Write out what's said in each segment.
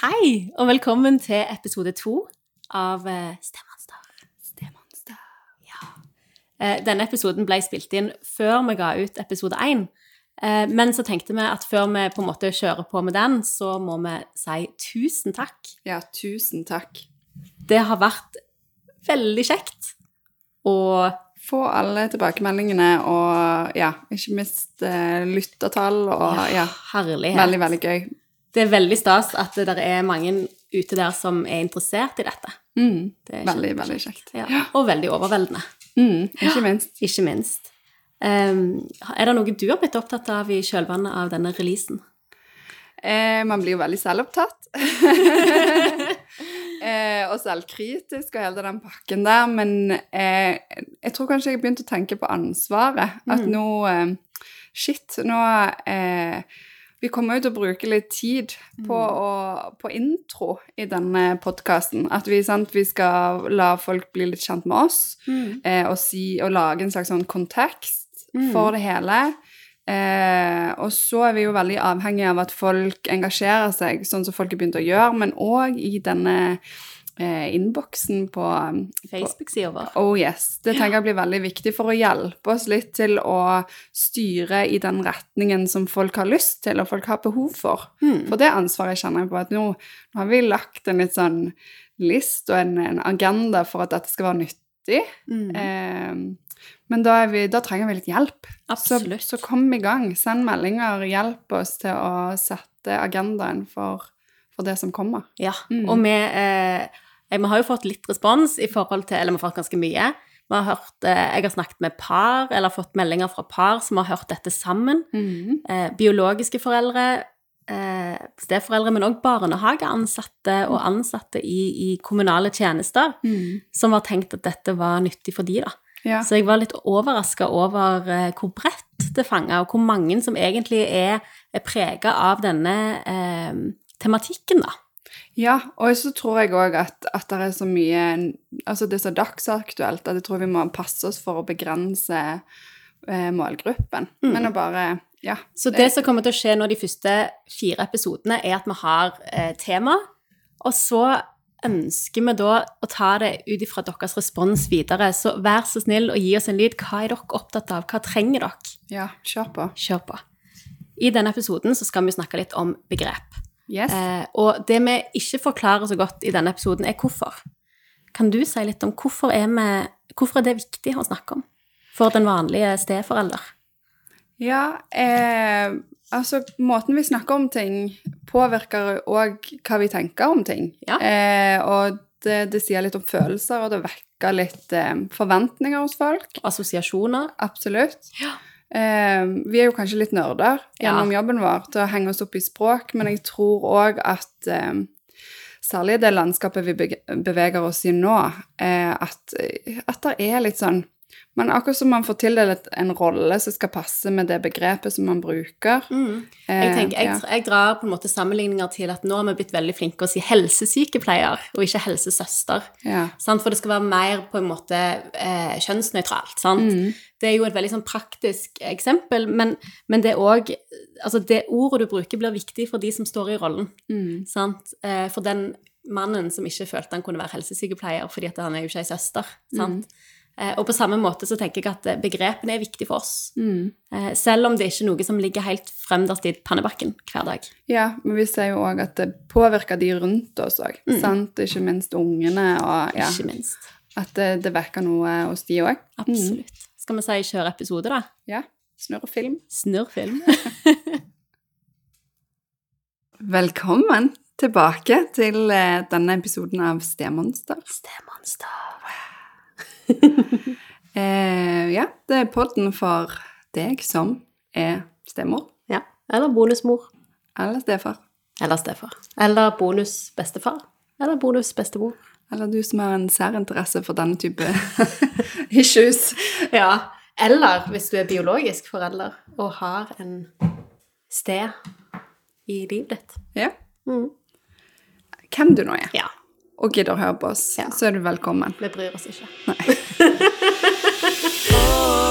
Hei, og velkommen til episode to av eh, Stemonster. Stemonster. Ja. Denne episoden ble spilt inn før vi ga ut episode én. Eh, Men så tenkte vi at før vi på en måte kjører på med den, så må vi si tusen takk. Ja, tusen takk. Det har vært veldig kjekt. å Få alle tilbakemeldingene og ja, ikke minst eh, lyttertall og ja, herlighet. veldig, veldig gøy. Det er veldig stas at det der er mange ute der som er interessert i dette. Mm. Det Veldig, veldig kjekt. Ja. Og veldig overveldende, Mm, ikke minst. ikke minst. Um, er det noe du har blitt opptatt av i kjølvannet av denne releasen? Eh, man blir jo veldig selvopptatt. eh, og selvkritisk og hele den pakken der. Men eh, jeg tror kanskje jeg begynte å tenke på ansvaret. At Mm. nå eh, Shit, nå eh, Vi kommer jo til å bruke litt tid på, å, på intro i denne podkasten. At vi, sant, vi skal la folk bli litt kjent med oss, eh, og, si, og lage en slags sånn kontekst Mm. for det hele. Eh, og så er vi jo veldig avhengig av at folk engasjerer seg, sånn som folk har begynt å gjøre, men òg i denne eh, innboksen på Facebook-sida vår. Oh yes. Det tenker jeg blir veldig viktig for å hjelpe oss litt til å styre i den retningen som folk har lyst til, og folk har behov for. Mm. For det ansvaret kjenner jeg på at nå, nå har vi lagt en litt sånn list og en, en agenda for at dette skal være nyttig. Mm. Eh, men da, vi, da trenger vi litt hjelp. Absolutt. Så, så kom i gang. Send meldinger. Hjelp oss til å sette agendaen for, for det som kommer. Ja, Mm. og vi, eh, vi har jo fått litt respons i forhold til Eller vi har fått ganske mye. Har hørt, eh, jeg har snakket med par, eller fått meldinger fra par som har hørt dette sammen. Eh, biologiske foreldre, eh, steforeldre, men òg barnehageansatte og ansatte i, i kommunale tjenester som har tenkt at dette var nyttig for de da. Ja. Så jeg var litt overraska over eh, hvor bredt det fanga, og hvor mange som egentlig er, er prega av denne eh, tematikken, da. Ja, og så tror jeg òg at, at det er så mye Altså det er så dagsaktuelt at jeg tror vi må passe oss for å begrense eh, målgruppen. Mm. Men å bare Ja. Så det som kommer til å skje nå de første fire episodene, er at vi har eh, tema, og så ønsker vi da å ta det ut ifra deres respons videre. Så vær så snill og gi oss en lyd. Hva er dere opptatt av? Hva trenger dere? Ja, kjør på. Kjør på. I denne episoden så skal vi snakke litt om begrep. Yes. Eh, og det vi ikke forklarer så godt i denne episoden, er hvorfor. Kan du si litt om hvorfor er, vi, hvorfor er det viktig å snakke om for den vanlige steforelder? Ja, eh, altså måten vi snakker om ting, påvirker òg hva vi tenker om ting. Ja. Eh, og det, det sier litt om følelser, og det vekker litt eh, forventninger hos folk. Assosiasjoner? Absolutt. Ja. Eh, vi er jo kanskje litt nerder Ja. gjennom jobben vår til å henge oss opp i språk, men jeg tror òg at eh, særlig det landskapet vi beveger oss i nå, eh, at, at det er litt sånn Men akkurat som man får tildelt en rolle som skal passe med det begrepet som man bruker. Mm. Eh, Jeg, tenker, jeg, jeg drar på en måte sammenligninger til at nå har vi blitt veldig flinke å si helsesykepleier, og ikke helsesøster. Ja. Sant? For det skal være mer på en måte eh, kjønnsnøytralt. Sant? Mm. Det er jo et veldig sånn praktisk eksempel, men, men det er òg Altså, det ordet du bruker, blir viktig for de som står i rollen. Mm. Sant? Eh, for den mannen som ikke følte han kunne være helsesykepleier fordi at han er jo ikke ei søster. Sant? Eh, og på samme måte så tenker jeg at eh, begrepene er viktige for oss. Mm. Eh, selv om det ikke er noe som ligger helt fremderst i pannebakken hver dag. ja, men vi ser jo òg at det påvirker de rundt oss òg. sant? Ikke minst ungene, og ja, Ikke minst. at det, det vekker noe hos de òg. Absolutt. Skal vi si kjøre episode, da? Ja. Snurr film. Snurr film. Velkommen tilbake til eh, denne episoden av Stemonster. Stemonster. Eh, ja, det er podden for deg som er stemor Ja. Eller bonusmor. eller stefar. Eller stefar. Eller bonusbestefar. Eller bonusbestemor. Eller du som har en særinteresse for denne type issues. Ja. Eller hvis du er biologisk forelder og har en sted i livet ditt. Ja. Mm. Hvem du nå er, Ja. Og gidder å høre på oss, Ja. så er du velkommen. Vi bryr oss ikke.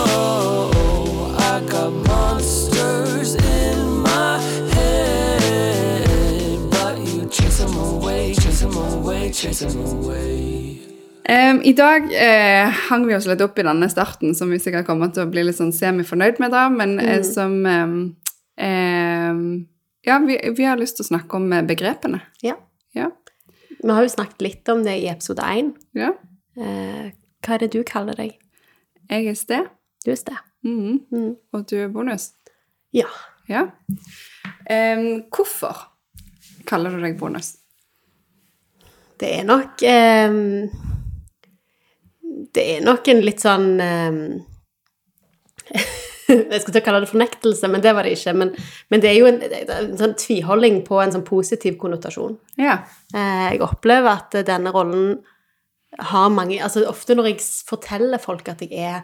Oh, I got monsters in my head, but you chase chase away, chase 'em away, chase 'em away. Em, I dag eh, hang vi oss litt opp i denne starten, som vi sikkert kommer til å bli litt sånn semi-fornøyd med, da, men eh, som eh, em, Ja, vi, vi har lyst til å snakke om eh, begrepene. Ja. Ja. Vi har jo snakket litt om det i episode 1. ja. Eh, hva er det du kaller deg? Jeg er sted, Du er sted. mhm, Mm. og du er bonus. Ja. Ja. Um, hvorfor kaller du deg bonus? Det er nok um, Det er nok en litt sånn ehm, Jeg skulle til å kalle det fornektelse, men det var det ikke. Men, men det er jo en, en sånn tviholding på en sånn positiv konnotasjon. Ja. Eh, Jeg opplever at denne rollen har mange Altså ofte når jeg forteller folk at jeg er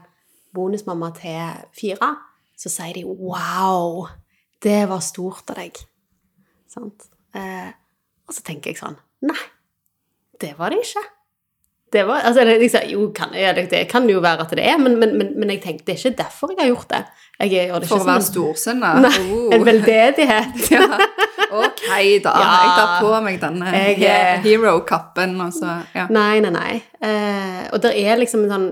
bonusmamma til fire, så sier de 'wow, det var stort av deg'. Sant? Eh, og så tenker jeg sånn Nei, det var det ikke. Det var, altså, jeg sa, jo, kan, ja, det, kan jo være at det er, men, men, men, jeg tenkte det er ikke derfor jeg har gjort det. Det For å være en- storsinna? Nei, en Oh. veldedighet. Ja. Ok, da. Ja. Jeg tar på meg denne Jeg, eh, hero-kappen, og så Ja. Nei, nei, nei. Eh, og det er liksom en sånn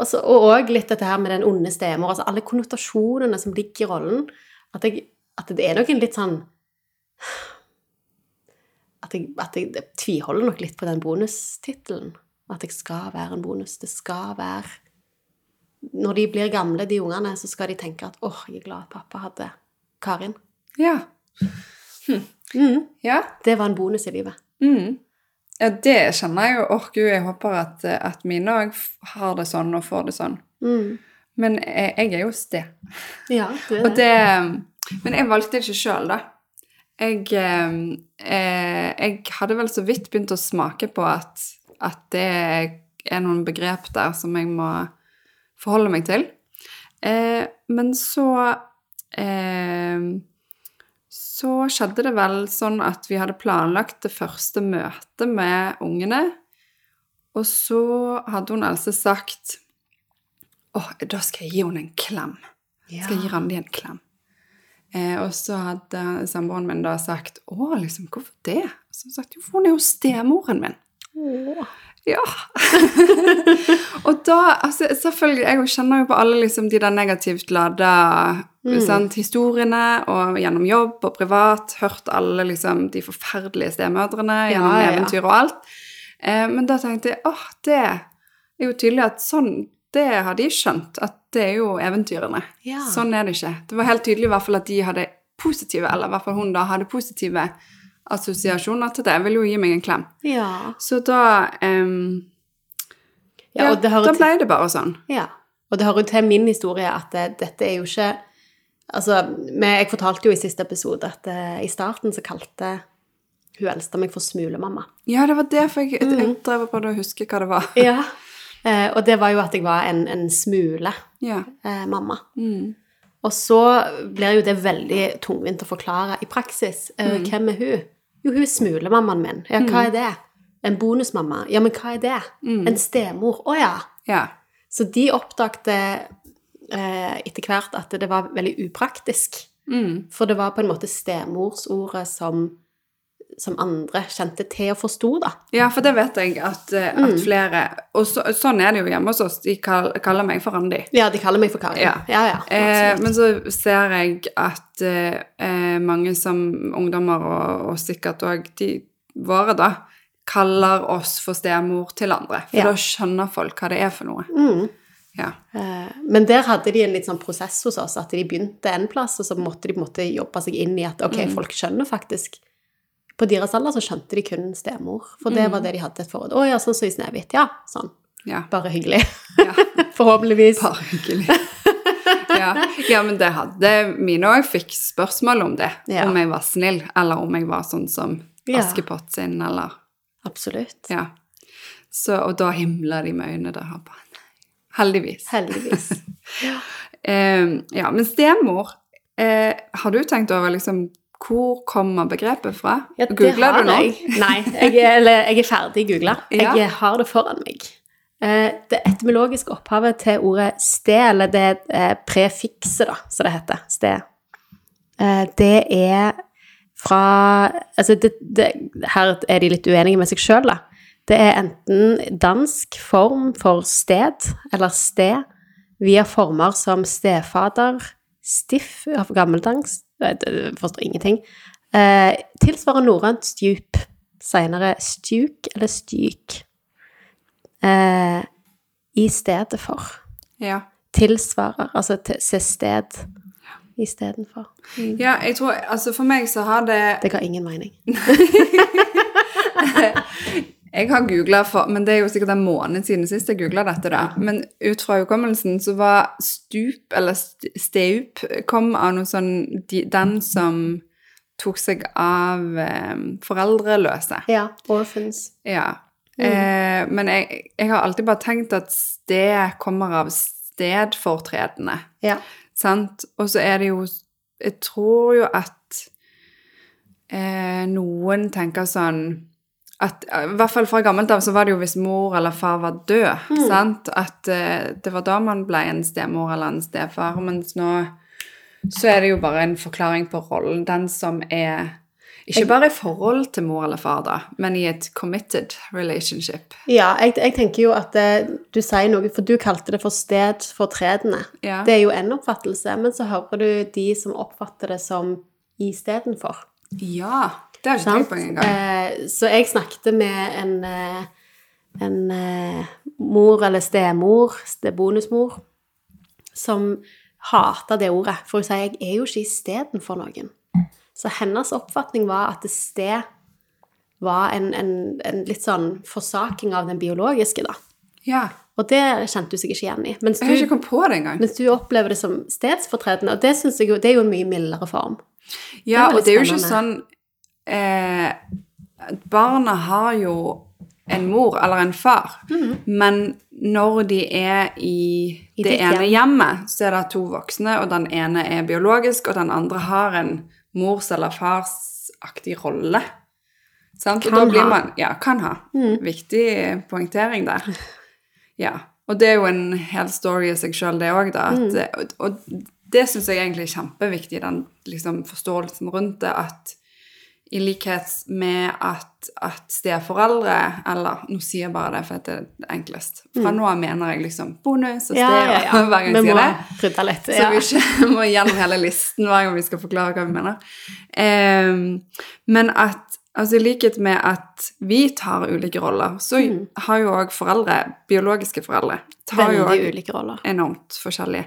også, Og òg litt dette her med den onde stemor, altså alle konnotasjonene som ligger i rollen. At, jeg, at det er nok en litt sånn At jeg, at jeg tviholder nok litt på den bonustittelen. At jeg skal være en bonus. Det skal være Når de blir gamle, de ungene, så skal de tenke at åh, jeg er glad at pappa hadde Karin. Ja. Mm, ja. det var en bonus i livet. Mm. Ja, det kjenner jeg jo. Åh, gud, jeg håper at, at mine òg har det sånn og får det sånn. Mm. Men jeg, jeg er jo sted. Ja, du er det Men jeg valgte det ikke sjøl, da. Jeg, eh, eh, jeg hadde vel så vidt begynt å smake på at, at det er noen begrep der som jeg må forholde meg til. Eh, men så eh, Så skjedde det vel sånn at vi hadde planlagt det første møtet med ungene. Og så hadde hun Else sagt Åh, da skal jeg gi henne en klem. ja. Skal jeg gi Randi en klem? Eh, og så hadde samboeren min da sagt Å, liksom, hvorfor det? Og så hadde jeg sagt jo, for hun er jo stemoren min. Åh. Ja. og da, altså, selvfølgelig, jeg kjenner jo på alle liksom, de der negativt lada mm. historiene, og gjennom jobb og privat, hørt alle liksom, de forferdelige stemødrene gjennom Ja, ja, ja. eventyr og alt. Eh, men da tenkte jeg åh, det er jo tydelig at sånn, det har de skjønt, at det er jo eventyrene. Sånn er det ikke. Det var helt tydelig i hvert fall at de hadde positive, eller i hvert fall hun da hadde positive assosiasjoner til det. Jeg vil jo gi meg en klem. Ja. Så da um, Ja, da ble det bare sånn. Ja. Og det hører jo til min historie at det, dette er jo ikke Altså, jeg fortalte jo i siste episode at uh, i starten så kalte hun eldste meg for smulemamma. Ja, det var det, for jeg, Mm. jeg drev og det å huske hva det var. Ja. Uh, og det var jo at jeg var en, en smule Ja. uh, mamma. Mm. Og så blir jo det veldig tungvint å forklare i praksis. Eh, Mm. Hvem er hun? Jo, hun er smulemammaen min. Ja, hva er det? En bonusmamma. Ja, men hva er det? Mm. En stemor. Å ja. ja. Så de oppdagte eh, etter hvert at det var veldig upraktisk. Mm. For det var på en måte stemorsordet som, som andre kjente til og forsto, da. Ja, for det vet jeg at, eh, Mm. at flere Og så, sånn er det jo hjemme hos oss. De kall, kaller meg for Randi. Ja, de kaller meg for Karin. Ja. ja, ja Eh, men så ser jeg at eh, eh, mange som ungdommer, og, og sikkert òg de våre, da, kaller oss for stemor til andre. For Ja. da skjønner folk hva det er for noe. Mm. Ja. Eh, Men der hadde de en litt sånn prosess hos oss, at de begynte en plass, og så måtte de måte jobbe seg inn i at ok, Mm. folk skjønner faktisk På deres alder så skjønte de kun stemor, for det var det de hadde et forhold Å ja, sånn som i Snehvit. Ja, sånn. ja. Bare hyggelig. ja. Forhåpentligvis. Bare hyggelig. ja. ja, men det hadde mine òg fikk spørsmål om det. Ja. Om jeg var snill, eller om jeg var sånn som Askepott sin, eller Absolutt. Ja. Så, og da himla de med øynene der. bare. Heldigvis. Heldigvis. um, ja, men stemor eh, Har du tenkt over liksom hvor kommer begrepet fra? Ja, Googler du nå? Jeg. Nei, jeg er, jeg er ferdig googla. Ja. Jeg har det foran meg. Eh, Det etymologiske opphavet til ordet sted, eller det eh, prefikset, da, som det heter, sted, eh, det er fra Altså, det, det, her er de litt uenige med seg sjøl, da. Det er enten dansk form for sted eller sted via former som stefader, stiff av gammeldansk Jeg forstår ingenting. Eh, tilsvarer norrønt stup. Seinere stuk eller styk. Eh, I stedet for. Ja. Tilsvarer, altså til, se sted istedenfor. ja, jeg tror Altså, for meg så har det Det ga ingen mening. Jeg har googla for Men det er jo sikkert en måned siden sist jeg googla dette, da. Men ut fra hukommelsen så var stup, eller steup, kom av noe sånn de, Den som tok seg av eh, foreldreløse. Ja. Orphans. Ja. Eh, men jeg, jeg har alltid bare tenkt at sted kommer av stedfortredende. Ja. Sant? Og så er det jo Jeg tror jo at eh, noen tenker sånn at, I hvert fall fra gammelt av så var det jo hvis mor eller far var død. sant? At uh, det var da man ble en stemor eller en stefar. Mens nå så er det jo bare en forklaring på rollen. Den som er ikke bare i forhold til mor eller far, da, men i et committed relationship. Ja, jeg, jeg tenker jo at eh, du sier noe, for du kalte det for stedfortredende. Ja. Det er jo en oppfattelse, men så hører du de som oppfatter det som istedenfor. Ja, det har jeg ikke tenkt på engang. Eh, så jeg snakket med en, eh, en eh, mor eller stemor, bonusmor, som hata det ordet. For hun sier jeg er jo ikke istedenfor noen. Så hennes oppfatning var at det sted var en, en, en litt sånn forsaking av den biologiske, da. Ja. Og det kjente hun seg ikke igjen i. Mens Jeg har ikke kommet på det engang. mens du opplever det som stedsfortredende, og det, jo, det er jo en mye mildere form. Ja, Det og det er jo ikke sånn eh, Barna har jo en mor eller en far, men når de er i. I det ene hjem. hjemmet, så er det to voksne, og den ene er biologisk, og den andre har en mors- eller farsaktig rolle. Sant? Kan ha. Mm. man Ja, kan ha. Viktig poengtering der. Ja. Og det er jo en hel story i seg sjøl, det òg, da. Mm. At, og, og det syns jeg egentlig er kjempeviktig, den liksom, forståelsen rundt det, at i likhet med at, at steforeldre Eller nå sier jeg bare det for det er enklest. Fra nå av mener jeg liksom bonus og sted Mm. Ja, ja, ja. hver gang Vi jeg sier det. litt. Så vi ikke må gjennom hele listen hver gang vi skal forklare hva vi mener. Um, men at altså i likhet med at vi tar ulike roller, så Mm. har jo òg foreldre, biologiske foreldre, tar jo Veldig òg ulike roller. enormt forskjellige.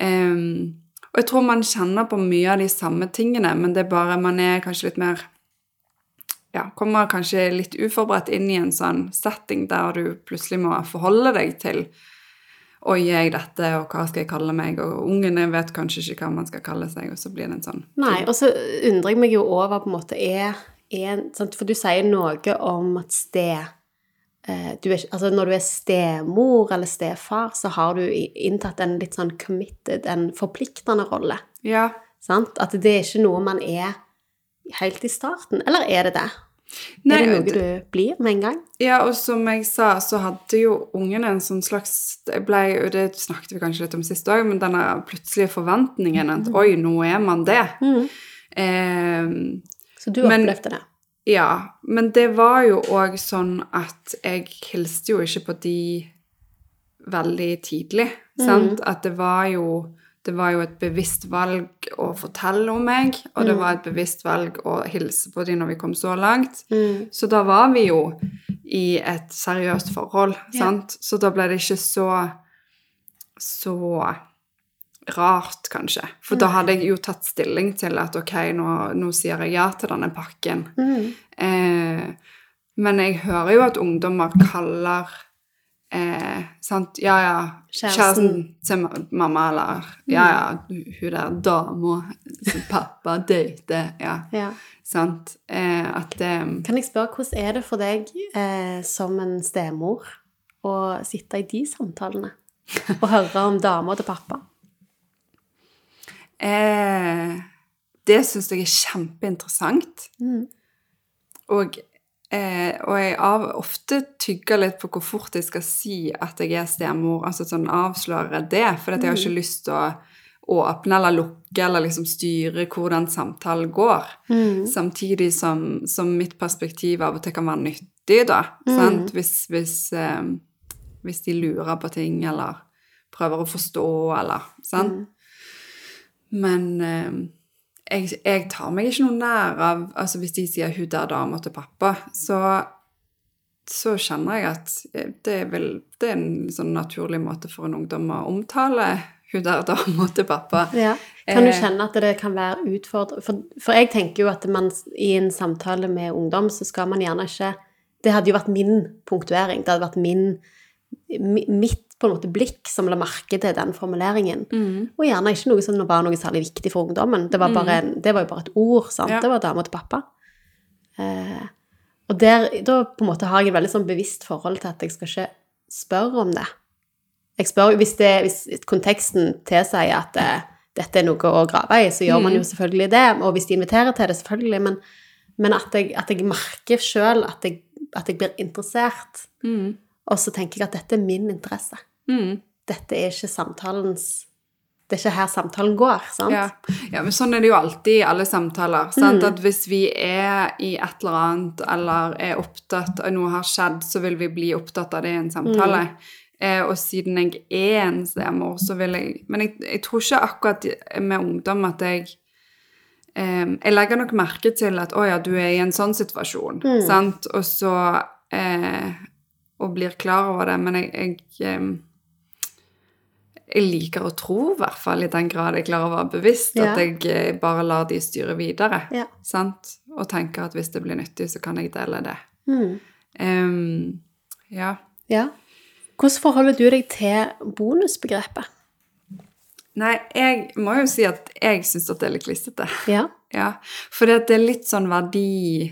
Ehm, og jeg tror man kjenner på mye av de samme tingene, men det er bare man er kanskje litt mer ja, kommer kanskje litt uforberedt inn i en sånn setting der du plutselig må forholde deg til Oi, er jeg dette, og hva skal jeg kalle meg? Og ungene vet kanskje ikke hva man skal kalle seg, og så blir det en sånn Nei, og så undrer jeg meg jo over på en måte er, er? For du sier noe om at sted du er, altså Når du er stemor eller stefar, så har du inntatt en litt sånn committed, en forpliktende rolle. Ja. Sant? At det er ikke noe man er helt i starten. Eller er det det? Nei, er det noe det- du blir med en gang? Ja, og som jeg sa, så hadde jo ungene en sånn slags ble, og det snakket vi kanskje litt om sist òg, men denne plutselige forventningen at oi, nå er man det. Ehm, Så du Men- opplevde det? Ja, men det var jo òg sånn at jeg hilste jo ikke på de veldig tidlig. Sant? At det var jo det var jo et bevisst valg å fortelle om meg, og det var et bevisst valg å hilse på dem når vi kom så langt. Så da var vi jo i et seriøst forhold, sant? Så da ble det ikke så så rart, kanskje. For da hadde jeg jo tatt stilling til at ok, nå, nå sier jeg ja til denne pakken. Mm. Eh, men jeg hører jo at ungdommer kaller eh, sant? Ja, ja, Kjæresten. kjæresten til mamma, eller ja, ja, hun der dama som pappa dater. Ja, Ja. sant? Eh, at eh, Kan jeg spørre, hvordan er det for deg eh, som en stemor å sitte i de samtalene? Og høre om dama til pappa? Eh, Det syns jeg er kjempeinteressant. Mm. Og, eh, og jeg av, ofte tygger litt på hvor fort jeg skal si at jeg er stemor, altså sånn avsløre det, for jeg har ikke lyst til å åpne eller lukke eller liksom styre hvordan samtalen går. Mm. Samtidig som, som mitt perspektiv av og til kan være nyttig, da. Mm. Sant? Hvis, hvis, eh, hvis de lurer på ting, eller prøver å forstå, eller Sant? Men eh, jeg, jeg tar meg ikke noe nær av altså Hvis de sier 'hun der dama til pappa', så, så kjenner jeg at det er, vel, det er en sånn naturlig måte for en ungdom å omtale hun der dama til pappa. Ja. Kan du Eh. kjenne at det kan være utfordrende? For, for jeg tenker jo at man i en samtale med ungdom, så skal man gjerne ikke Det hadde jo vært min punktuering. Det hadde vært min, mitt på en måte blikk som la merke til den formuleringen. Mm. Og gjerne ikke noe som var noe særlig viktig for ungdommen. Det var, bare en, det var jo bare et ord. sant? Ja. Det var dama til pappa. Eh, og der, da på en måte har jeg et veldig sånn bevisst forhold til at jeg skal ikke spørre om det. Jeg spør, hvis, det, hvis konteksten tilsier at eh, dette er noe å grave i, så gjør man jo selvfølgelig det. Og hvis de inviterer til det, selvfølgelig. Men, men at, jeg, at jeg merker sjøl at, at jeg blir interessert. Mm. Og så tenker jeg at dette er min interesse. Mm. Dette er ikke samtalens Det er ikke her samtalen går, sant? Ja. ja, men sånn er det jo alltid i alle samtaler. Sant? At hvis vi er i et eller annet, eller er opptatt av noe har skjedd, så vil vi bli opptatt av det i en samtale. Eh, og siden jeg er en stemor, så vil jeg Men jeg, jeg tror ikke akkurat med ungdom at jeg eh, Jeg legger nok merke til at å ja, du er i en sånn situasjon, sant? Og så eh, Og blir klar over det. Men jeg, jeg eh, jeg liker å tro, i hvert fall i den grad jeg klarer å være bevisst, Ja. at jeg eh, bare lar de styre videre. Ja. Sant? Og tenker at hvis det blir nyttig, så kan jeg dele det. Mm. Um, ja. ja. Hvordan forholder du deg til bonusbegrepet? Nei, jeg må jo si at jeg syns at det er litt klissete. Ja. Ja. For det er litt sånn verdi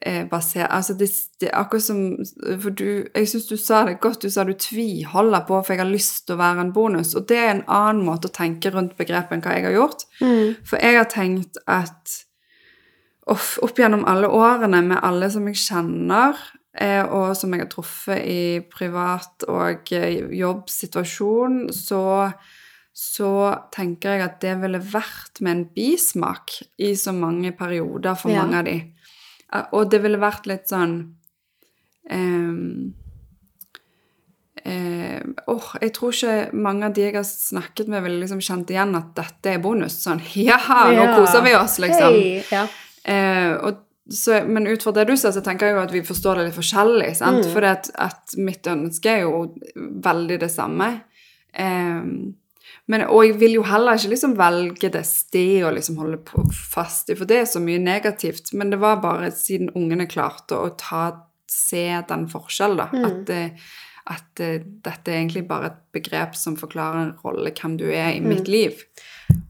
eh, basert Altså, det, det akkurat som For du Jeg syns du sa det godt. Du sa du tviholder på for jeg har lyst til å være en bonus. Og det er en annen måte å tenke rundt begrepet enn hva jeg har gjort. Mm. For jeg har tenkt at off, opp gjennom alle årene med alle som jeg kjenner, eh, og som jeg har truffet i privat og eh, jobbsituasjon, så, så tenker jeg at det ville vært med en bismak i så mange perioder for Ja. mange av de. Og det ville vært litt sånn um, eh, åh, jeg tror ikke mange av de jeg har snakket med, ville liksom kjent igjen at dette er bonus. Sånn ja, nå Ja. koser vi oss, liksom. Hey. Ja. Eh, og så, men ut fra det du sa, så tenker jeg jo at vi forstår det litt forskjellig. sant? Mm. For at, at mitt ønske er jo veldig det samme. Eh, men, og jeg vil jo heller ikke liksom velge det stedet å liksom holde på fast i, for det er så mye negativt. Men det var bare siden ungene klarte å ta, se den forskjellen, da. Mm. At, at dette er egentlig bare et begrep som forklarer en rolle hvem du er i mitt liv.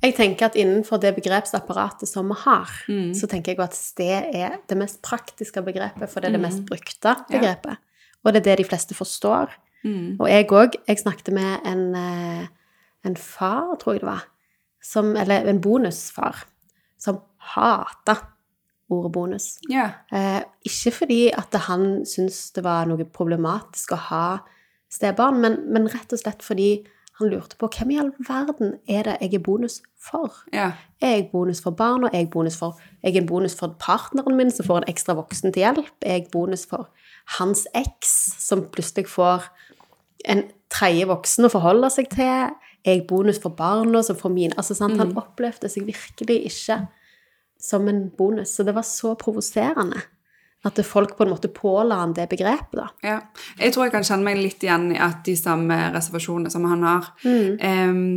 Jeg tenker at innenfor det begrepsapparatet som vi har, Mm. så tenker jeg at sted er det mest praktiske begrepet, for det er det mest brukte begrepet. Ja. Og det er det de fleste forstår. Mm. Og jeg òg. Jeg snakket med en, eh, en far, tror jeg det var, som, eller en bonusfar, som hata ordet bonus. Ja. Eh, ikke fordi at han syntes det var noe problematisk å ha stebarn, men, men rett og slett fordi han lurte på hvem i all verden er det jeg er bonus for? Ja. Er jeg bonus for barna? Er jeg bonus for Jeg er en bonus for partneren min som får en ekstra voksen til hjelp? Er jeg bonus for hans eks som plutselig får en tredje voksen å forholde seg til? Jeg bonus for barna som får mine Altså, sant? Han opplevde seg virkelig ikke som en bonus. Så det var så provoserende at folk på en måte påla han det begrepet, da. Ja. Jeg tror jeg kan kjenne meg litt igjen i at de samme reservasjonene som han har. Mm. Um,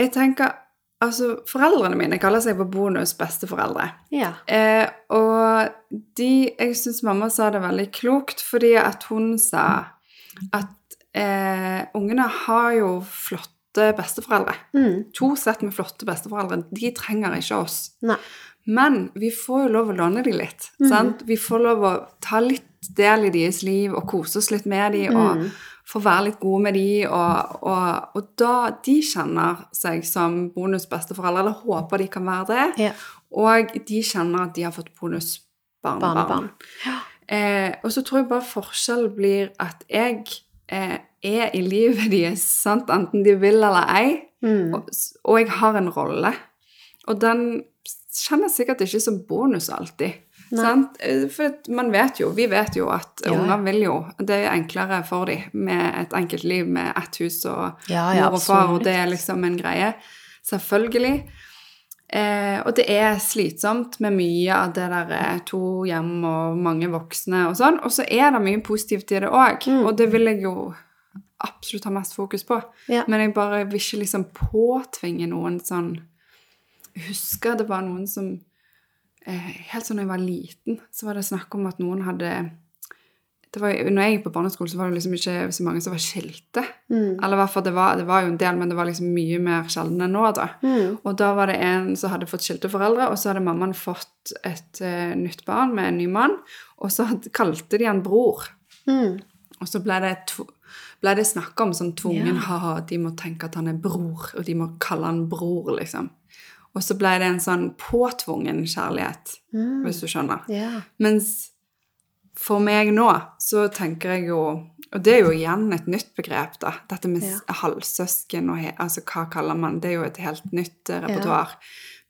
jeg tenker Altså, foreldrene mine kaller seg for bonus besteforeldre. Ja. Eh, og de Jeg syns mamma sa det veldig klokt, fordi at hun sa at eh, ungene har jo flotte besteforeldre. Mm. To sett med flotte besteforeldre. De trenger ikke oss. Nei. Men vi får jo lov å låne dem litt. sant? Vi får lov å ta litt del i deres liv og kose oss litt med dem. og få være litt gode med dem. og, og, og da de kjenner seg som bonusbesteforeldre, eller håper de kan være det, Ja. og de kjenner at de har fått bonusbarnebarn. Barnebarn. Eh, og så tror jeg bare forskjellen blir at jeg eh, er i livet deres, sant? enten de vil eller ei. Mm. Og, og jeg har en rolle. Og den kjenner jeg sikkert ikke som bonus alltid. Sant? Eh, For man vet jo, vi vet jo at Ja. unger vil jo Det er enklere for dem med et enkelt liv med ett hus og Ja, ja, mor og far, og det er liksom en greie. Selvfølgelig. Eh, og det er slitsomt med mye av det der eh, to hjem og mange voksne og sånn. Og så er det mye positivt i det òg, Mm. og det vil jeg jo absolutt ha mest fokus på. Ja. Men jeg bare vil ikke liksom påtvinge noen sånn Jeg husker det var noen som eh, Helt sånn da jeg var liten, så var det snakk om at noen hadde det var, når jeg gikk på barneskole, så var det liksom ikke så mange som var skilte. Mm. Eller hvert det var, det var jo en del, men det var liksom mye mer sjelden enn nå, da. Mm. Og da var det en som hadde fått skilte foreldre, og så hadde mammaen fått et uh, nytt barn med en ny mann, og så hadde, kalte de han bror. Mm. Og så ble det, ble det snakk om sånn tvungen ja. ha de må tenke at han er bror, og de må kalle han bror, liksom. Og så ble det en sånn påtvungen kjærlighet, Mm. hvis du skjønner. Yeah. Mens for meg nå, så tenker jeg jo Og det er jo igjen et nytt begrep, da. Dette med Ja. halvsøsken og he, Altså, hva kaller man Det er jo et helt nytt repertoar. repertoar.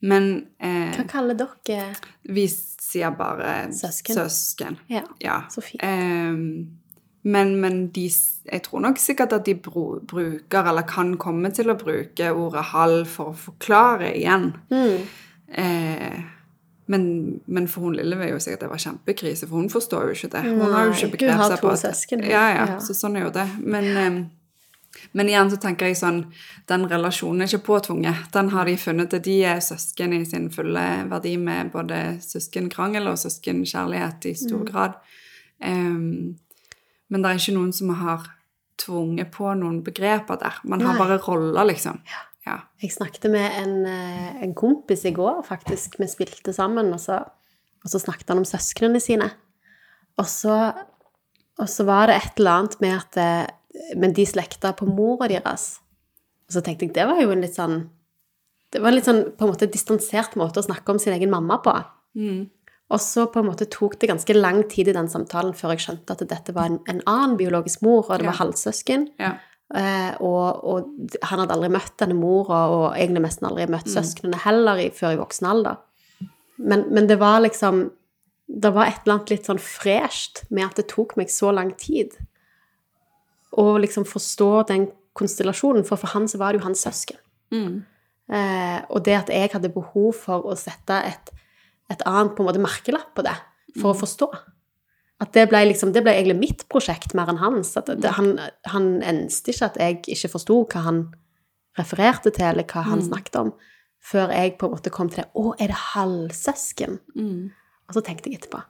Men eh, Hva kaller dere vi sier bare Søsken. søsken. Ja, Ja. så fint. Eh, men men de, jeg tror nok sikkert at de bro, bruker, eller kan komme til å bruke, ordet halv for å forklare igjen. Mm. Eh, men, men for hun lille vil jo sikkert det var kjempekrise, for hun forstår jo ikke det. Hun har jo ikke begrepet seg på at. Ja, ja, Ja. så sånn er jo det. Men, eh, men igjen så tenker jeg sånn Den relasjonen er ikke påtvunget. Den har de funnet de er søsken i sin fulle verdi med både søskenkrangel og søskenkjærlighet i stor Mm. grad. Um, men det er ikke noen som har tvunget på noen begreper der. Man har bare roller, liksom. Ja. Jeg snakket med en, eh, en kompis i går, faktisk. Vi spilte sammen, og så, og så snakket han om søsknene sine. Og så, og så var det et eller annet med at det, Men de slekta på mora deres. Og så tenkte jeg det var jo en litt sånn Det var en litt sånn på en måte distansert måte å snakke om sin egen mamma på. Mm. Og så på en måte tok det ganske lang tid i den samtalen før jeg skjønte at dette var en, en annen biologisk mor, og det var Ja. halvsøsken. ja. Eh, og, og han hadde aldri møtt denne mora, og egentlig nesten aldri møtt søsknene heller i, før i voksen alder. Men, men det var liksom Det var et eller annet litt sånn fresht med at det tok meg så lang tid å liksom forstå den konstellasjonen, for for han så var det jo hans søsken. Mm. Eh, og det at jeg hadde behov for å sette et, et annet på en måte merkelapp på det, for å forstå. At det ble, liksom, det ble egentlig mitt prosjekt mer enn hans. At det, han, han enste ikke at jeg ikke forsto hva han refererte til, eller hva han snakket om, før jeg på en måte kom til det. Å, er det halvsøsken? Mm. Og så tenkte jeg etterpå.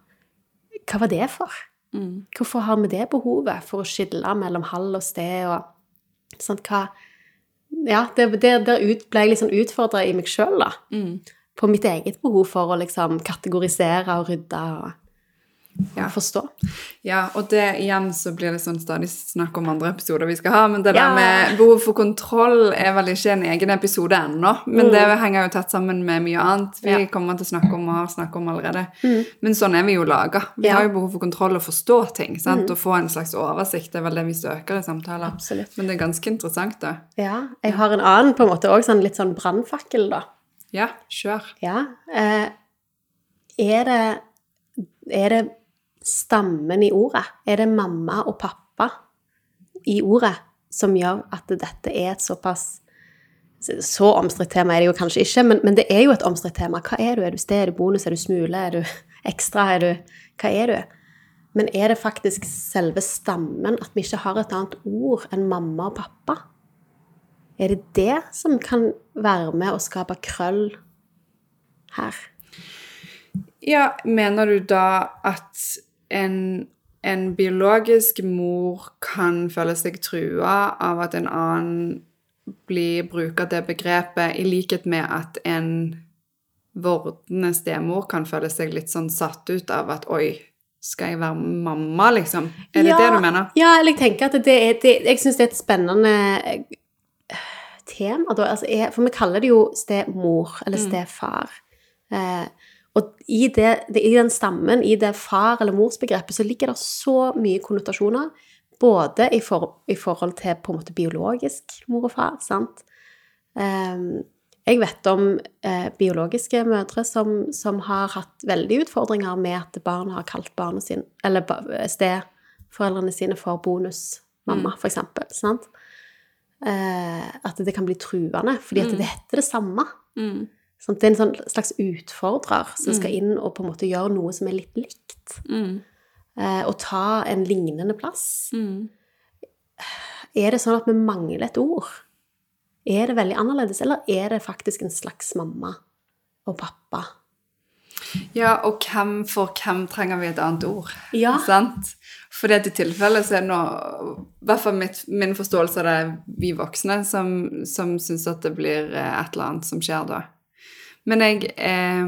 Hva var det for? Mm. Hvorfor har vi det behovet for å skille mellom halv og sted og sånn hva Ja, der ut, ble jeg liksom utfordra i meg sjøl, da. Mm. På mitt eget behov for å liksom kategorisere og rydde og, Ja. forstå. Ja, og det igjen så blir det sånn stadig snakk om andre episoder vi skal ha, men det Ja. der med behov for kontroll er vel ikke en egen episode ennå, men det henger jo tett sammen med mye annet vi Mm. Ja. Mm. kommer til å snakke om og har snakket om allerede. Men sånn er vi jo laga. Vi. Mm. har jo behov for kontroll og forstå ting, sant? og få en slags oversikt. Det er vel det vi søker i samtaler. Absolutt. Men det er ganske interessant, da. Ja. Jeg har en annen på en måte òg sånn litt sånn brannfakkel, da. Ja, kjør. Ja. Eh, er det Er det stammen i ordet? Er det mamma og pappa i ordet som gjør at dette er et såpass Så omstridt tema er det jo kanskje ikke, men, men det er jo et omstridt tema. Hva er du? Er du sted? Er du bonus? Er du smule? Er du ekstra? Er du Hva er du? Men er det faktisk selve stammen at vi ikke har et annet ord enn mamma og pappa? Er det det som kan være med å skape krøll her? Ja, mener du da at en, en biologisk mor kan føle seg trua av at en annen blir bruker det begrepet, i likhet med at en vordende stemor kan føle seg litt sånn satt ut av at oi, skal jeg være mamma, liksom? Er det Ja, det du mener? Ja, eller jeg tenker at det er det, Jeg syns det er et spennende eh, tema. Da. Altså, jeg, for vi kaller det jo stemor eller stefar. Eh, og i, det, i den stammen, i det far- eller morsbegrepet, så ligger det så mye konnotasjoner. Både i, for, i forhold til på en måte biologisk mor og far, sant? Ehm, jeg vet om eh, biologiske mødre som, som har hatt veldig utfordringer med at barn har kalt barna sine, eller stedforeldrene steforeldrene sine for bonusmamma, for eksempel. Sant? Eh, at det kan bli truende, fordi at det heter det samme. Mm. Sant? Det er en sånn slags utfordrer som skal inn og på en måte gjøre noe som er litt likt. Mm. Eh, og ta en lignende plass. Mm. Er det sånn at vi mangler et ord? Er det veldig annerledes, eller er det faktisk en slags mamma og pappa? Ja, og hvem for hvem trenger vi et annet ord? Ja. Sant? Fordi at til tilfelle så er det nå I hvert fall min forståelse av det er vi voksne som, som syns at det blir eh, et eller annet som skjer da. Men jeg eh,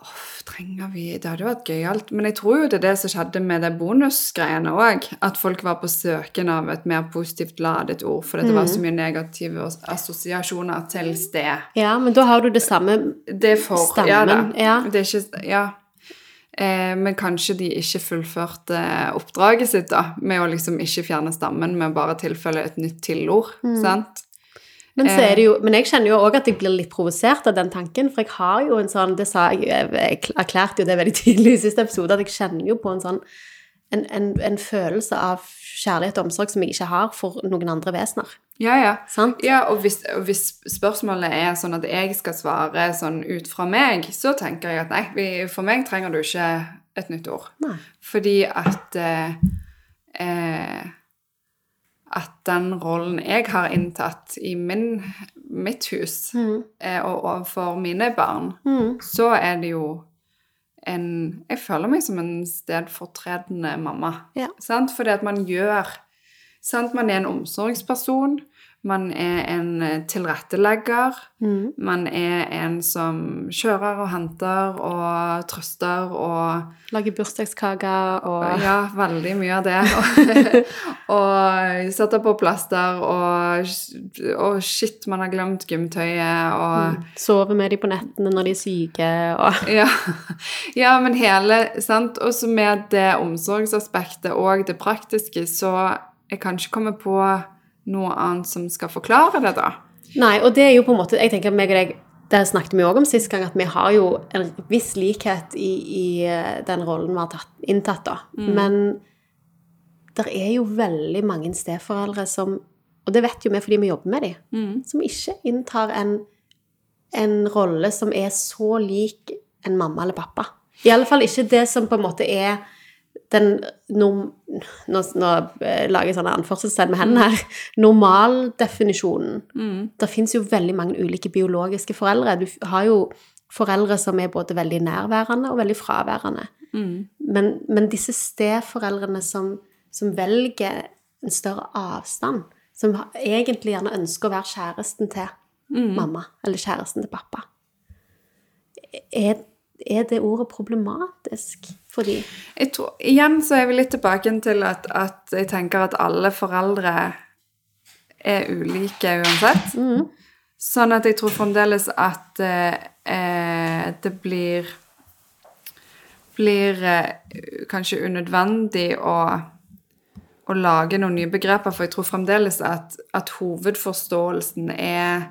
oh, Trenger vi Det hadde jo vært gøyalt. Men jeg tror jo det er det som skjedde med det bonusgreiene òg. At folk var på søken av et mer positivt ladet ord, for det var så mye negative assosiasjoner til sted. Ja, men da har du det samme Det for Stemmen, ja, da. ja. Det er ikke Ja. Eh, men kanskje de ikke fullførte oppdraget sitt da, med å liksom ikke fjerne stammen, men bare tilfelle et nytt tilord. Mm. Sant? Men, det jo, men jeg kjenner jo òg at jeg blir litt provosert av den tanken, for jeg har jo en sånn Det sa jeg Jeg erklærte jo det veldig tidlig i siste episode, at jeg kjenner jo på en sånn en, en, en følelse av kjærlighet og omsorg som jeg ikke har for noen andre vesener. Ja, ja. Sant? Ja, og hvis, og hvis spørsmålet er sånn at jeg skal svare sånn ut fra meg, så tenker jeg at nei, vi, for meg trenger du ikke et nytt ord. Nei. Fordi at eh, eh, At den rollen jeg har inntatt i min, mitt hus, Mm. eh, og overfor mine barn, Mm. så er det jo en Jeg føler meg som en stedfortredende mamma. Ja. Sant? Fordi at man gjør sant? Man er en omsorgsperson. Man er en eh, tilrettelegger. Mm. Man er en som kjører og henter og trøster og Lager bursdagskaker og Ja, veldig mye av det. og setter på plaster og, og shit, man har glemt gymtøyet og mm. Sover med dem på nettene når de er syke og Ja, ja men hele sant? Også med det omsorgsaspektet og det praktiske, så jeg kan ikke komme på noe annet som skal forklare det, da. Nei, og det er jo på en måte Jeg tenker meg og deg Det snakket vi òg om sist gang, at vi har jo en viss likhet i, i eh, den rollen vi har tatt, inntatt, da. Men det er jo veldig mange steforeldre som Og det vet jo vi fordi vi jobber med dem, som ikke inntar en, en rolle som er så lik en mamma eller pappa. I alle fall ikke det som på en måte er den norm... Nå, nå eh, lager jeg sånne anførselstegn med hendene her. Normaldefinisjonen. Det fins jo veldig mange ulike biologiske foreldre. Du har jo foreldre som er både veldig nærværende og veldig fraværende. Men, men disse steforeldrene som, som velger en større avstand, som egentlig gjerne ønsker å være kjæresten til mamma eller kjæresten til pappa, er, er det ordet problematisk for de? Jeg tror, igjen så er vi litt tilbake til at, at jeg tenker at alle foreldre er ulike uansett. Sånn at jeg tror fremdeles at eh, eh, det blir blir eh, kanskje unødvendig å, å lage noen nye begreper, for jeg tror fremdeles at, at hovedforståelsen er,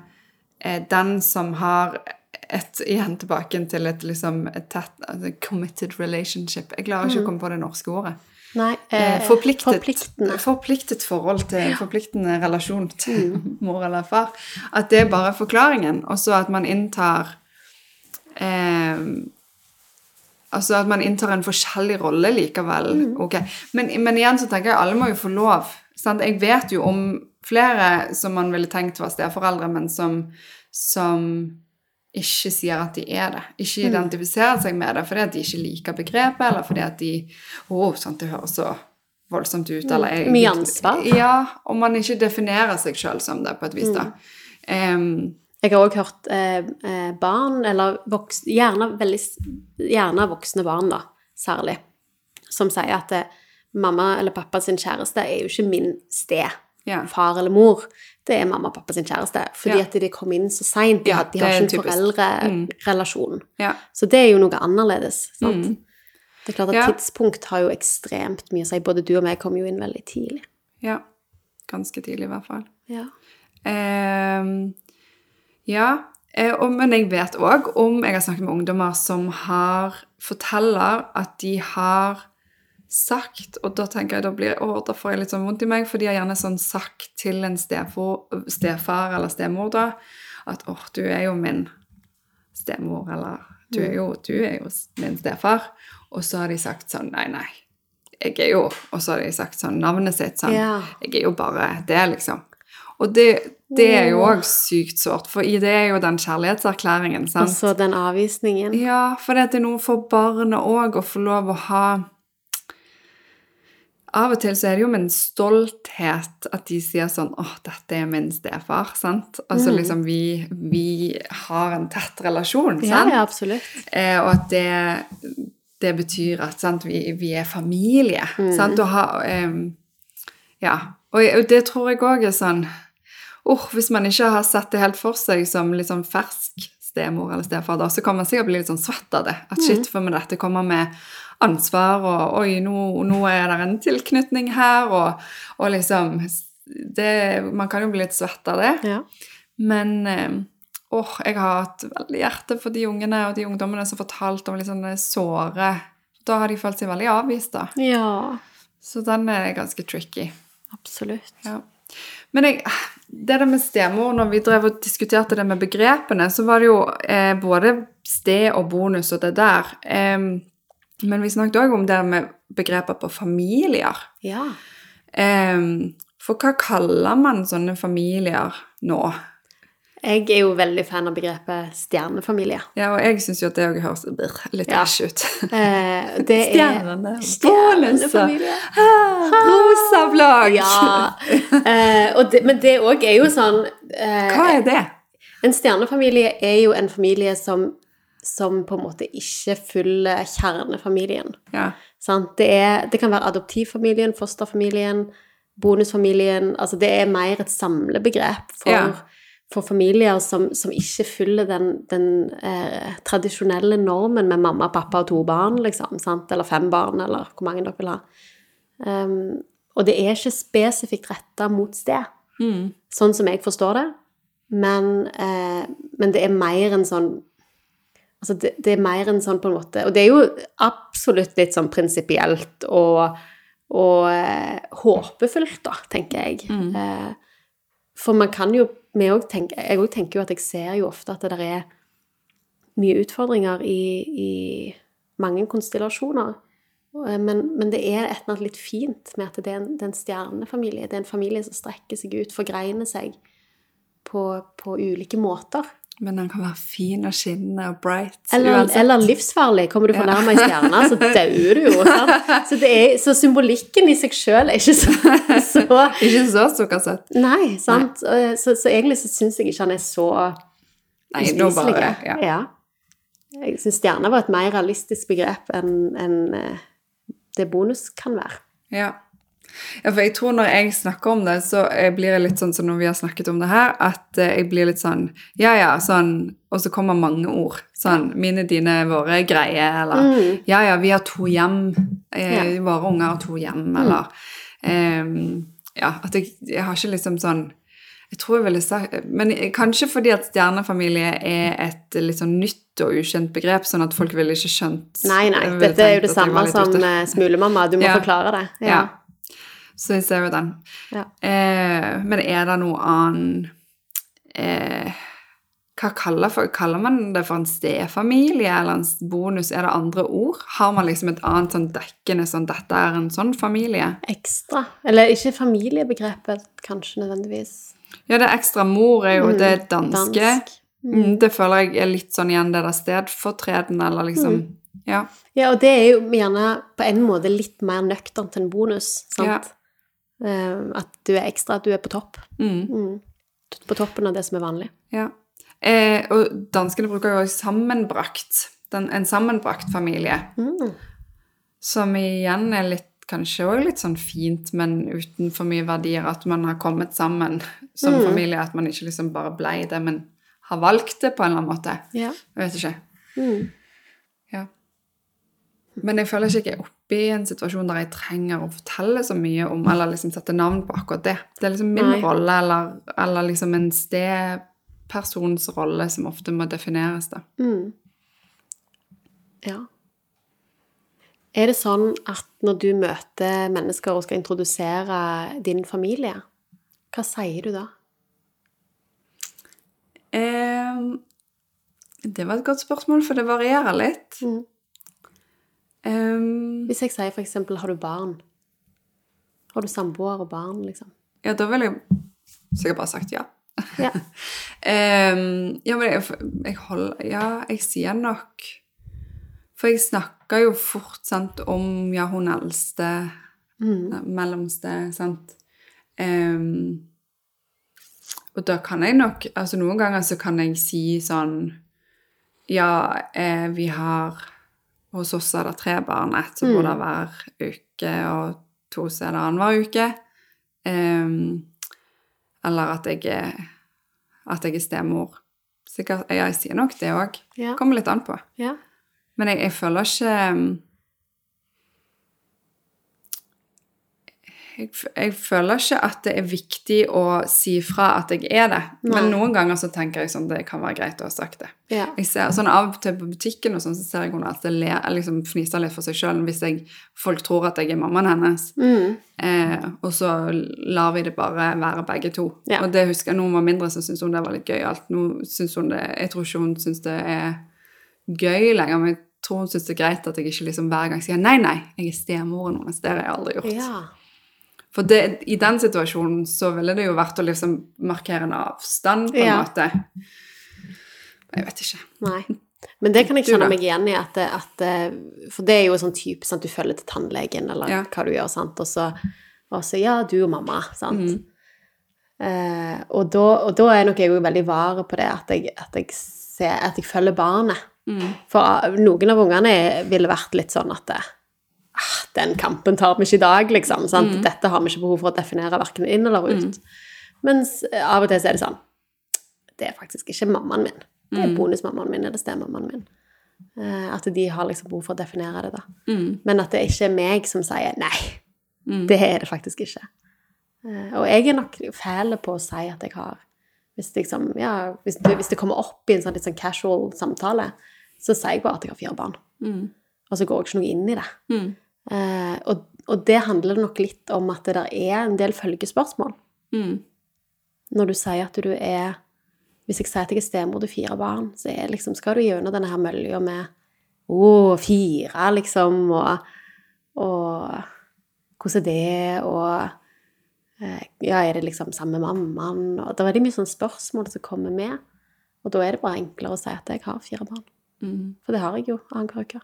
er den som har et, igjen tilbake til et, liksom, et tett, altså, committed relationship. Jeg klarer ikke å komme på det norske ordet. Nei, Eh, eh, forpliktet, forpliktende. forpliktet forhold til forpliktende relasjon til mor eller far. At det er bare forklaringen. Og så at man inntar eh, Altså at man inntar en forskjellig rolle likevel. ok. Men, men igjen så tenker jeg alle må jo få lov. Sant? Jeg vet jo om flere som man ville tenkt var steforeldre, men som, som ikke sier at de er det. Ikke identifiserer seg med det fordi at de ikke liker begrepet, eller fordi at de Å, sant, det høres så voldsomt ut, eller jeg- Mye ansvar. Ja, og man ikke definerer seg sjøl som det, på et vis, da. Um, Jeg har òg hørt eh, eh, barn, eller voks, gjerne, veldig, gjerne voksne barn, da, særlig, som sier at eh, mamma eller pappa sin kjæreste er jo ikke min sted. Ja. Far eller mor. Det er mamma og pappa sin kjæreste. Fordi Ja. at de kom inn så seint. De, Ja, de har ikke en typisk. Mm. ja. Så det er jo noe annerledes. sant? Det er klart at tidspunkt har jo ekstremt mye å si. Både du og meg kom jo inn veldig tidlig. ja. Ganske tidlig, i hvert fall. Ja. Um, ja, eh, og, men jeg vet òg om Jeg har snakket med ungdommer som har forteller at de har sagt Og da tenker jeg, da blir å, da får jeg litt sånn vondt i meg, for de har gjerne sånn sagt til en stefor, stefar eller stemor da, at åh, du er jo min stemor, eller du er jo, du er jo min stefar. Og så har de sagt sånn Nei, nei. Jeg er jo Og så har de sagt sånn navnet sitt sånn. Ja. Jeg er jo bare det, liksom. Og det, det er jo òg sykt sårt, for i det er jo den kjærlighetserklæringen, Og så den avvisningen. Ja, for det er noe for barnet òg å få lov å ha Av og til så er det jo med en stolthet at de sier sånn åh, dette er min stefar, sant? Altså Mm. liksom vi, vi har en tett relasjon, Ja, sant? ja, absolutt. Eh, og at det, det betyr at sant, vi, vi er familie. Mm. Sant? Og ha, eh, ja. Og, det tror jeg òg er sånn uh, Hvis man ikke har sett det helt for seg som litt sånn fersk stemor eller stefar, da, så kan man sikkert bli litt sånn svett av det. At Mm. shit, for med dette kommer med ansvar, og oi, nå, nå er det en tilknytning her, og, og liksom det, Man kan jo bli litt svett av det. Ja. Men eh, åh, jeg har hatt veldig hjerte for de ungene og de ungdommene som har fortalt om litt sånne såre Da har de følt seg veldig avvist, da. ja, Så den er ganske tricky. absolutt. Ja. Men jeg, det der med stemor, når vi drev og diskuterte det med begrepene, så var det jo eh, både sted og bonus og det der. Em, men vi snakket òg om det med begreper på familier. Ja. Um, for hva kaller man sånne familier nå? Jeg er jo veldig fan av begrepet stjernefamilie. Ja, og jeg syns jo at det òg høres litt Ja. æsj ut. Eh, det er Stjernene, Stjernefamilie. rosa blogg! Ja. Eh, det, men det òg er jo sånn eh, Hva er det? En stjernefamilie er jo en familie som, som på en måte ikke følger kjernefamilien. Ja. Sant? Det, er, det kan være adoptivfamilien, fosterfamilien, bonusfamilien Altså det er mer et samlebegrep for, Ja. for familier som, som ikke følger den, den eh, tradisjonelle normen med mamma, pappa og to barn, liksom. Sant? Eller fem barn, eller hvor mange dere vil ha. Um, og det er ikke spesifikt retta mot sted, Mm. sånn som jeg forstår det. Men, eh, men det er mer en sånn Altså, det, det er mer enn sånn på en måte Og det er jo absolutt litt sånn prinsipielt og, og eh, håpefullt, da, tenker jeg. Eh, for man kan jo tenke, Jeg òg tenker jo at jeg ser jo ofte at det der er mye utfordringer i, i mange konstellasjoner. Eh, Men, men det er et eller annet litt fint med at det er en, det er en stjernefamilie. Det er en familie som strekker seg ut, forgreiner seg på, på ulike måter. Men den kan være fin og skinnende og bright. Eller, eller livsfarlig. Kommer du for nærme ei stjerne, så dauer du jo. Så, det er, så symbolikken i seg sjøl er ikke så, så Ikke så sukkersøt. Nei, sant. Nei. Så, så egentlig så syns jeg ikke han er så Nei, nå bare ja. Ja. Jeg syns stjerne var et mer realistisk begrep enn enn, eh, det bonus kan være. Ja. Ja, for jeg tror når jeg snakker om det, så eh, blir jeg litt sånn som når vi har snakket om det her, at eh, jeg blir litt sånn Ja, ja, sånn Og så kommer mange ord. Sånn mine, dine, våre greie, eller Mm. Ja, ja, vi har to hjem. Eh, Ja. Mm. Våre unger har to hjem, eller eh, Ja, at jeg, jeg har ikke liksom sånn jeg tror jeg ville sagt, Men kanskje fordi at stjernefamilie er et litt sånn nytt og ukjent begrep, sånn at folk ville ikke skjønt Nei, nei. Dette er jo det samme som eh, smulemamma. Du må Ja. forklare det. Ja. Så jeg ser jo den. Ja. Eh, men er det noe annen eh, Hva kaller, for, kaller man det for en stefamilie eller en bonus? Er det andre ord? Har man liksom et annet sånn dekkende sånn 'Dette er en sånn familie'? Ekstra. Eller ikke familiebegrepet, kanskje nødvendigvis. Ja, det ekstra mor er jo Mm, det danske. Dansk. Mm, det føler jeg er litt sånn igjen det der stedfortreden, eller liksom Mm. Ja. Ja, og det er jo gjerne på en måte litt mer nøkternt enn bonus, sant? Eh, at du er ekstra, at du er på topp. Mm. Mm. På toppen av det som er vanlig. Ja. Eh, og danskene bruker jo også sammenbrakt. Den, en sammenbrakt familie. Mm. Som igjen er litt kanskje òg litt sånn fint, men uten for mye verdier. At man har kommet sammen som Mm. familie. At man ikke liksom bare blei det, men har valgt det på en eller annen måte. Ja. Jeg vet ikke. Mm. Men jeg føler ikke jeg er oppe i en situasjon der jeg trenger å fortelle så mye om, eller liksom sette navn på akkurat det. Det er liksom min Nei. rolle, eller, eller liksom en stedpersons rolle som ofte må defineres, da. Mm. Ja. Er det sånn at når du møter mennesker og skal introdusere din familie, hva sier du da? Ehm, det var et godt spørsmål, for det varierer litt. Mm. Ehm, Hvis jeg sier eksempel 'har du barn'? Har du samboer og barn, liksom? ja, da ville jeg sikkert bare sagt ja. Ja. um, ja, men jeg, jeg holder Ja, jeg sier nok For jeg snakker jo fort sant, om ja, hun eldste, Mm. mellomste, sant. um, og da kan jeg nok Altså noen ganger så kan jeg si sånn Ja, eh, vi har Hos oss er det tre barn, ett som bor der hver uke, og to som er der annenhver uke. Um, eller at jeg er, at jeg er stemor. Sikkert, jeg sier nok det òg. Ja. Kommer litt an på. ja. Men jeg, jeg føler ikke jeg, jeg føler ikke at det er viktig å si fra at jeg er det. Men noen ganger så tenker jeg sånn det kan være greit å ha sagt det. ja. Jeg ser, sånn Av og til på butikken og sånn, så ser jeg hun alltid le, liksom fniser litt for seg sjøl hvis jeg, folk tror at jeg er mammaen hennes. Mm. Eh, og så lar vi det bare være begge to. Ja. Og det husker jeg når hun var mindre, så syntes hun det var litt. Nå hun det Jeg tror ikke hun syns det er gøy lenger, men jeg tror hun syns det er greit at jeg ikke liksom hver gang sier nei, nei, jeg er stemoren hennes. Det har jeg aldri gjort. ja. For det, i den situasjonen så ville det jo vært å liksom markere en avstand, på en Ja. måte. Jeg vet ikke. Nei. Men det kan jeg kjenne meg igjen i, at, at For det er jo sånn type sant? Du følger til tannlegen, eller Ja. hva du gjør, sant, og så, og så Ja, du og mamma, sant. Mm. Eh, og, da, og da er nok jeg jo veldig var på det, at jeg, at jeg ser At jeg følger barnet. Mm. For noen av ungene ville vært litt sånn at det, Den kampen tar vi ikke i dag, liksom. Sant? Mm. Dette har vi ikke behov for å definere verken inn eller ut. Mens eh, av og til så er det sånn Det er faktisk ikke mammaen min. Det Mm. er bonusmammaen min eller stemammaen min. Eh, at de har liksom behov for å definere det, da. Mm. Men at det ikke er meg som sier nei. Mm. Det er det faktisk ikke. Eh, og jeg er nok fæl på å si at jeg har Hvis, liksom, ja, hvis, det, hvis det kommer opp i en sånn litt sånn casual samtale, så sier jeg bare at jeg har fire barn. Mm. Og så går jeg ikke noe inn i det. Eh, og, og det handler nok litt om at det der er en del følgespørsmål. Mm. Når du sier at du er Hvis jeg sier at jeg er stemor til fire barn, så er liksom, skal du gjennom denne her mølja med Å, fire, liksom, og, og Hvordan er det, og eh, Ja, er det liksom samme mammaen? Og det er veldig mye sånne spørsmål som kommer med. Og da er det bare enklere å si at jeg har fire barn. Mm. For det har jeg jo annenhver uke.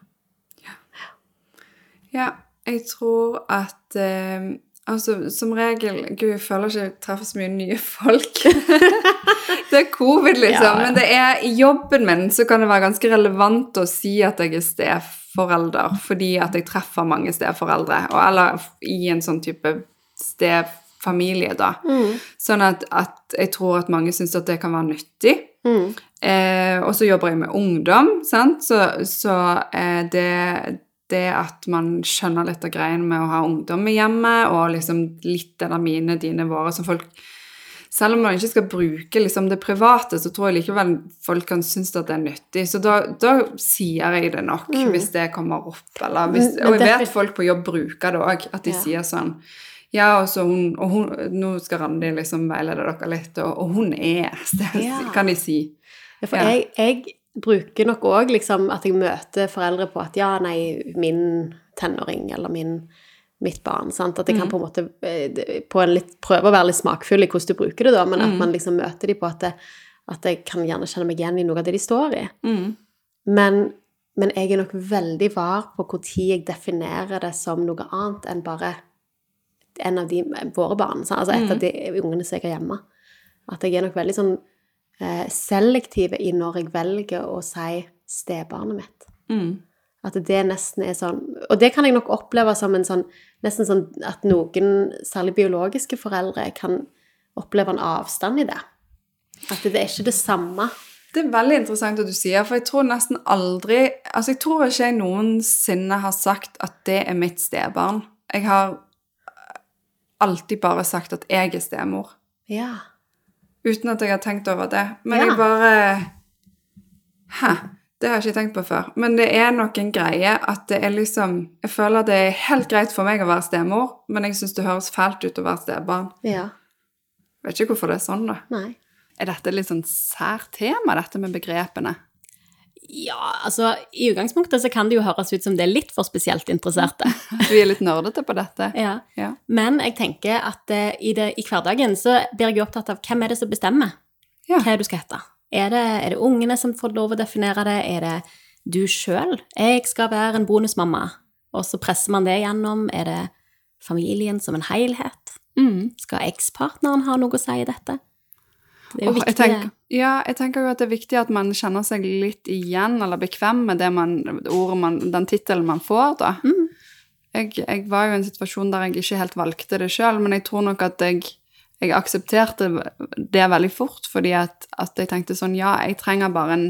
Ja, jeg tror at eh, Altså, som regel Gud, jeg føler ikke jeg treffer så mye nye folk. det er covid, liksom. Ja, ja. Men det er, i jobben min så kan det være ganske relevant å si at jeg er steforelder, fordi at jeg treffer mange steforeldre. Og, eller i en sånn type stefamilie, da. Sånn at, at jeg tror at mange syns at det kan være nyttig. Mm. Eh, og så jobber jeg med ungdom, sant? så, så eh, det, det at man skjønner litt av greien med å ha ungdom i hjemmet, og liksom litt av mine, dine, våre, som folk Selv om man ikke skal bruke liksom det private, så tror jeg likevel folk kan synes at det er nyttig. Så da, da sier jeg det nok, hvis det kommer opp. Eller hvis, og jeg vet folk på jobb bruker det òg, at de Ja. sier sånn ja, og så hun, og hun, nå skal Randi liksom veilede dere litt, og, og hun er det Ja. kan de si. Ja, for jeg, jeg bruker nok òg liksom at jeg møter foreldre på at ja, nei, min tenåring eller min, mitt barn. Sant? At jeg kan på en måte eh, på en litt, prøve å være litt smakfull i hvordan du bruker det, da, men at man liksom møter dem på at, det, at jeg kan gjerne kjenne meg igjen i noe av det de står i. Mm. Men, men jeg er nok veldig var på når jeg definerer det som noe annet enn bare en av de, våre barn. Altså et av de ungene som jeg har hjemme. At jeg er nok veldig sånn eh, selektiv i når jeg velger å si stebarnet mitt. Mm. At det nesten er sånn Og det kan jeg nok oppleve som en sånn Nesten sånn at noen, særlig biologiske foreldre, kan oppleve en avstand i det. At det er ikke det samme. Det er veldig interessant at du sier, for jeg tror nesten aldri Altså, jeg tror ikke jeg noensinne har sagt at det er mitt stebarn. Jeg har alltid bare sagt at jeg er stemor. Ja. Uten at jeg har tenkt over det. Men Ja. jeg bare Hæ? Det har jeg ikke tenkt på før. Men det er nok en greie at det er liksom Jeg føler det er helt greit for meg å være stemor, men jeg syns det høres fælt ut å være stebarn. Ja. Vet ikke hvorfor det er sånn, da. Nei. Er dette litt sånn sært tema, dette med begrepene? Ja, altså i utgangspunktet så kan det jo høres ut som det er litt for spesielt interesserte. Vi er litt nerdete på dette. Ja. Ja. Men jeg tenker at eh, i, det, i hverdagen så blir jeg jo opptatt av hvem er det som bestemmer Ja. hva du skal hete. Er det, er det ungene som får lov å definere det? Er det du sjøl? Jeg skal være en bonusmamma. Og så presser man det gjennom. Er det familien som en helhet? Mm. Skal ekspartneren ha noe å si i dette? Det er jo viktig, jeg tenker, ja, jeg tenker jo at det er viktig at man kjenner seg litt igjen, eller bekvem med det man, man, den tittelen man får, da. Mm. Jeg, jeg var jo i en situasjon der jeg ikke helt valgte det sjøl, men jeg tror nok at jeg, jeg aksepterte det veldig fort, fordi at, at jeg tenkte sånn Ja, jeg trenger bare en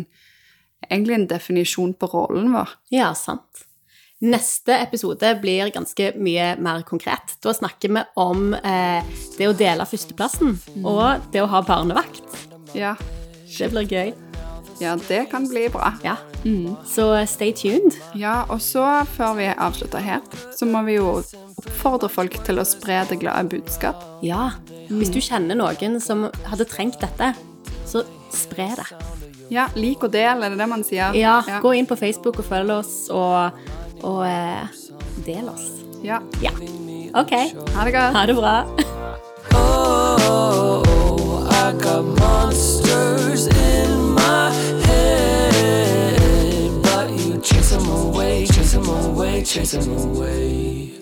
Egentlig en definisjon på rollen vår. Ja, sant. Neste episode blir ganske mye mer konkret. Da snakker vi om eh, det å dele førsteplassen og det å ha barnevakt. Ja. Det blir gøy. ja, det kan bli bra. Ja. Så stay tuned. Ja, og så, før vi avslutter her, så må vi jo oppfordre folk til å spre det glade budskap. Ja. Hvis du kjenner noen som hadde trengt dette, så spre det. Ja, lik og del, er det det man sier? Ja, gå inn på Facebook og følg oss, og, og eh, del oss. Ja. Ja. OK. Ha det godt. Ha det bra. Oh, I got monsters in my head, but you chase them away, chase them away, chase them away.